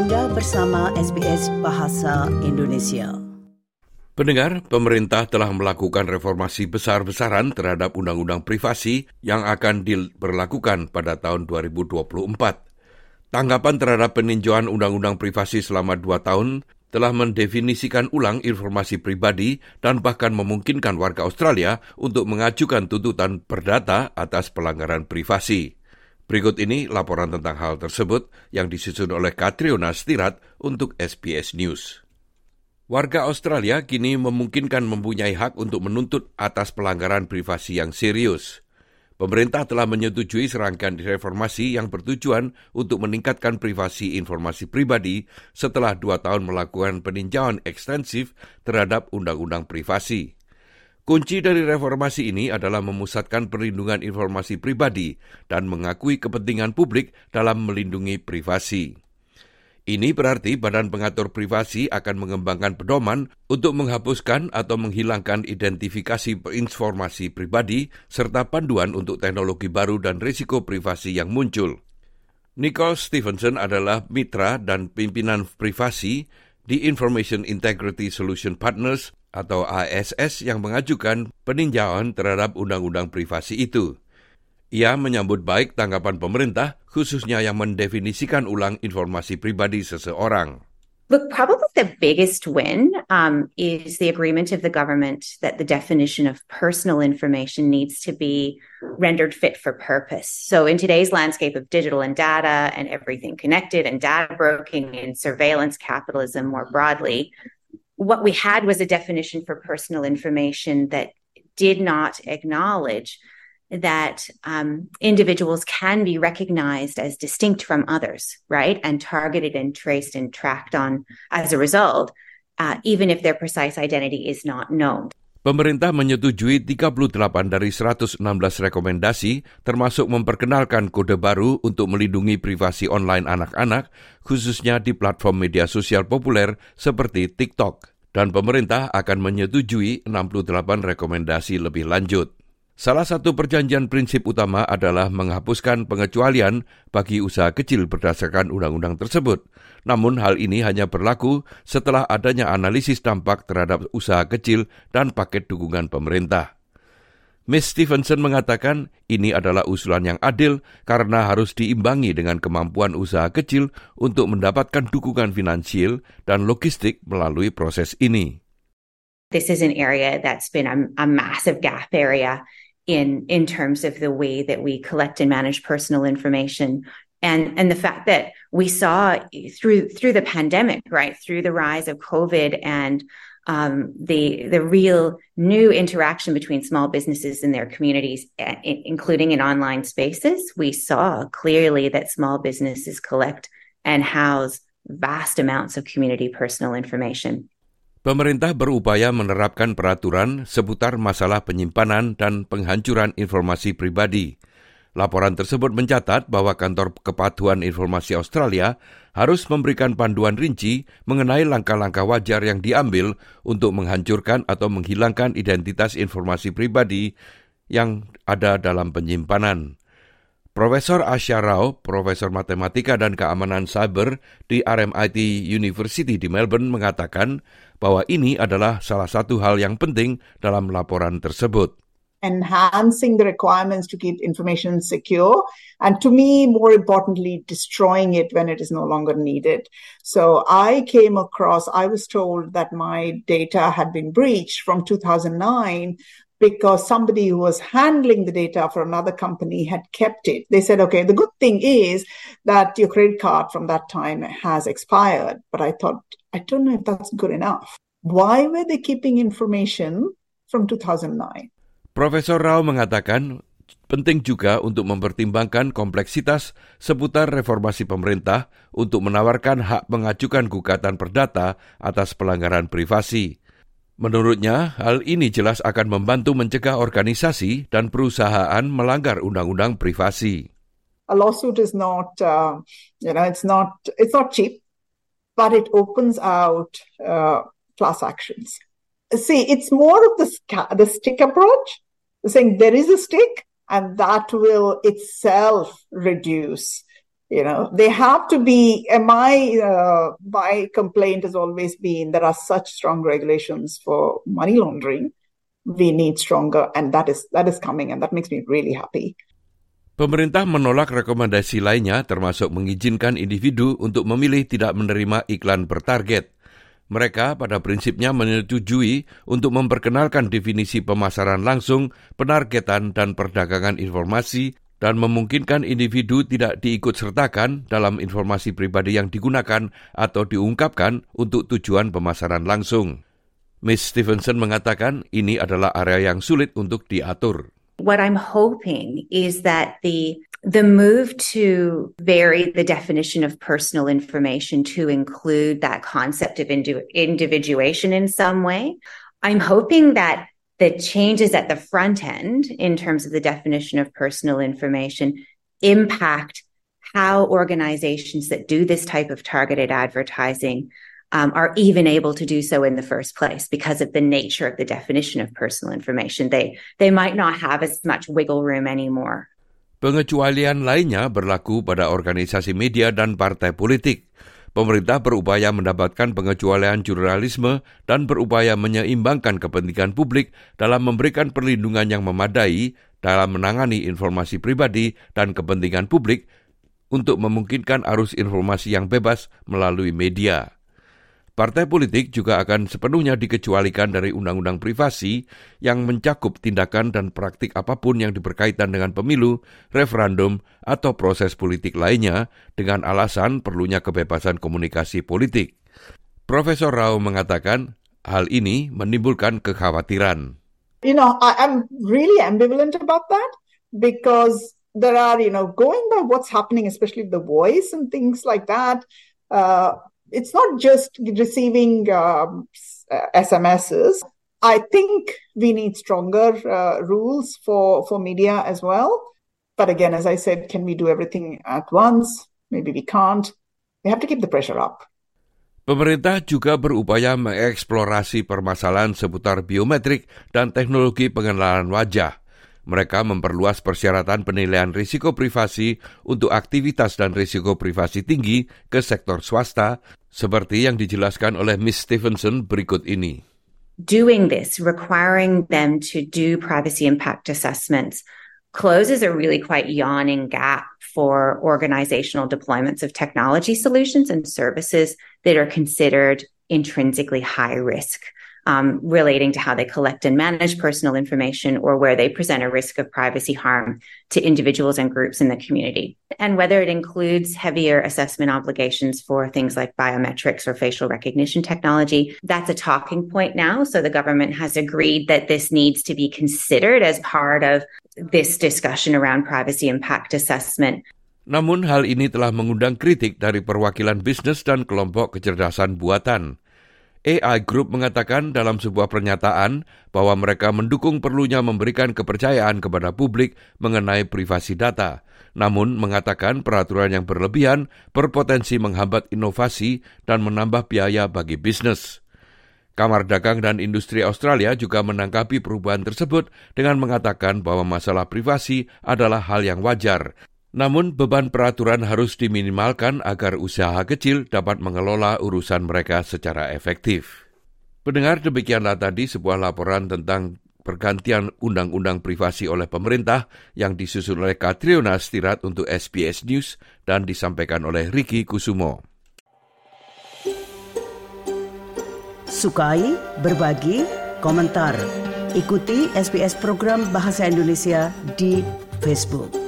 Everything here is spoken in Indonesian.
Anda bersama SBS Bahasa Indonesia. Pendengar, pemerintah telah melakukan reformasi besar-besaran terhadap undang-undang privasi yang akan diberlakukan pada tahun 2024. Tanggapan terhadap peninjauan undang-undang privasi selama dua tahun telah mendefinisikan ulang informasi pribadi dan bahkan memungkinkan warga Australia untuk mengajukan tuntutan perdata atas pelanggaran privasi. Berikut ini laporan tentang hal tersebut yang disusun oleh Katriona Stirat untuk SBS News. Warga Australia kini memungkinkan mempunyai hak untuk menuntut atas pelanggaran privasi yang serius. Pemerintah telah menyetujui serangkaian reformasi yang bertujuan untuk meningkatkan privasi informasi pribadi setelah dua tahun melakukan peninjauan ekstensif terhadap undang-undang privasi. Kunci dari reformasi ini adalah memusatkan perlindungan informasi pribadi dan mengakui kepentingan publik dalam melindungi privasi. Ini berarti Badan Pengatur Privasi akan mengembangkan pedoman untuk menghapuskan atau menghilangkan identifikasi informasi pribadi serta panduan untuk teknologi baru dan risiko privasi yang muncul. Nicole Stevenson adalah mitra dan pimpinan privasi di Information Integrity Solution Partners atau ASS yang mengajukan peninjauan terhadap undang-undang privasi itu. Ia menyambut baik tanggapan pemerintah, khususnya yang mendefinisikan ulang informasi pribadi seseorang. Look, probably the biggest win um, is the agreement of the government that the definition of personal information needs to be rendered fit for purpose. So, in today's landscape of digital and data and everything connected and data broking and surveillance capitalism more broadly, what we had was a definition for personal information that did not acknowledge that um, individuals can be recognized as distinct from others, right? And targeted and traced and tracked on as a result, uh, even if their precise identity is not known. Pemerintah menyetujui 38 dari 116 rekomendasi, termasuk memperkenalkan kode baru untuk melindungi privasi online anak-anak, khususnya di platform media sosial populer seperti TikTok dan pemerintah akan menyetujui 68 rekomendasi lebih lanjut. Salah satu perjanjian prinsip utama adalah menghapuskan pengecualian bagi usaha kecil berdasarkan undang-undang tersebut. Namun hal ini hanya berlaku setelah adanya analisis dampak terhadap usaha kecil dan paket dukungan pemerintah. Miss Stevenson mengatakan ini adalah usulan yang adil karena harus diimbangi dengan kemampuan usaha kecil untuk mendapatkan dukungan finansial dan logistik melalui proses ini. This is an area that's been a, a massive gap area in in terms of the way that we collect and manage personal information and and the fact that we saw through through the pandemic right through the rise of covid and um, the the real new interaction between small businesses and their communities, including in online spaces, we saw clearly that small businesses collect and house vast amounts of community personal information. Pemerintah berupaya menerapkan peraturan seputar masalah penyimpanan dan penghancuran informasi pribadi. Laporan tersebut mencatat bahwa kantor kepatuhan informasi Australia harus memberikan panduan rinci mengenai langkah-langkah wajar yang diambil untuk menghancurkan atau menghilangkan identitas informasi pribadi yang ada dalam penyimpanan. Profesor Asya Rao, Profesor Matematika dan Keamanan Cyber di RMIT University di Melbourne mengatakan bahwa ini adalah salah satu hal yang penting dalam laporan tersebut. Enhancing the requirements to keep information secure and to me more importantly destroying it when it is no longer needed so i came across i was told that my data had been breached from 2009 because somebody who was handling the data for another company had kept it. They said, okay, the good thing is that your credit card from that time has expired. But I thought, I don't know if that's good enough. Why were they keeping information from 2009? Profesor Rao mengatakan penting juga untuk mempertimbangkan kompleksitas seputar reformasi pemerintah untuk menawarkan hak mengajukan gugatan perdata atas pelanggaran privasi. Menurutnya, hal ini jelas akan membantu mencegah organisasi dan perusahaan melanggar undang-undang privasi. A lawsuit is not, uh, you know, it's not, it's not cheap, but it opens out uh, class actions. See, it's more of the, the stick approach, saying there is a stick and that will itself reduce You know, they have to be. My uh, my complaint has always been there are such strong regulations for money laundering. We need stronger, and that is that is coming, and that makes me really happy. Pemerintah menolak rekomendasi lainnya termasuk mengizinkan individu untuk memilih tidak menerima iklan bertarget. Mereka pada prinsipnya menyetujui untuk memperkenalkan definisi pemasaran langsung, penargetan, dan perdagangan informasi dan memungkinkan individu tidak diikut sertakan dalam informasi pribadi yang digunakan atau diungkapkan untuk tujuan pemasaran langsung. Miss Stevenson mengatakan ini adalah area yang sulit untuk diatur. What I'm hoping is that the the move to vary the definition of personal information to include that concept of individuation in some way. I'm hoping that the changes at the front end in terms of the definition of personal information impact how organizations that do this type of targeted advertising um, are even able to do so in the first place because of the nature of the definition of personal information. They they might not have as much wiggle room anymore. Pengecualian lainnya berlaku pada organisasi media dan partai politik. Pemerintah berupaya mendapatkan pengecualian jurnalisme dan berupaya menyeimbangkan kepentingan publik dalam memberikan perlindungan yang memadai dalam menangani informasi pribadi dan kepentingan publik untuk memungkinkan arus informasi yang bebas melalui media. Partai politik juga akan sepenuhnya dikecualikan dari undang-undang privasi yang mencakup tindakan dan praktik apa pun yang diberkaitan dengan pemilu, referendum, atau proses politik lainnya dengan alasan perlunya kebebasan komunikasi politik. Profesor Rao mengatakan hal ini menimbulkan kekhawatiran. You know, I am really ambivalent about that because there are, you know, going by what's happening, especially the voice and things like that. Uh, it's not just receiving um, SMSs. I think we need stronger uh, rules for, for media as well. But again, as I said, can we do everything at once? Maybe we can't. We have to keep the pressure up. Pemerintah juga berupaya mengeksplorasi permasalahan seputar biometrik dan teknologi pengenalan wajah. Mereka memperluas persyaratan penilaian risiko privasi untuk aktivitas dan risiko privasi tinggi ke sektor swasta seperti yang dijelaskan oleh Miss Stevenson berikut ini. Doing this, requiring them to do privacy impact assessments, closes a really quite yawning gap for organizational deployments of technology solutions and services that are considered intrinsically high risk. um, relating to how they collect and manage personal information or where they present a risk of privacy harm to individuals and groups in the community. And whether it includes heavier assessment obligations for things like biometrics or facial recognition technology, that's a talking point now. So the government has agreed that this needs to be considered as part of this discussion around privacy impact assessment. Namun hal ini telah mengundang kritik dari perwakilan bisnis dan kelompok kecerdasan buatan. AI Group mengatakan dalam sebuah pernyataan bahwa mereka mendukung perlunya memberikan kepercayaan kepada publik mengenai privasi data, namun mengatakan peraturan yang berlebihan berpotensi menghambat inovasi dan menambah biaya bagi bisnis. Kamar Dagang dan Industri Australia juga menanggapi perubahan tersebut dengan mengatakan bahwa masalah privasi adalah hal yang wajar namun beban peraturan harus diminimalkan agar usaha kecil dapat mengelola urusan mereka secara efektif. Pendengar demikianlah tadi sebuah laporan tentang pergantian undang-undang privasi oleh pemerintah yang disusun oleh Katriona Stirat untuk SBS News dan disampaikan oleh Ricky Kusumo. Sukai, berbagi, komentar. Ikuti SBS program Bahasa Indonesia di Facebook.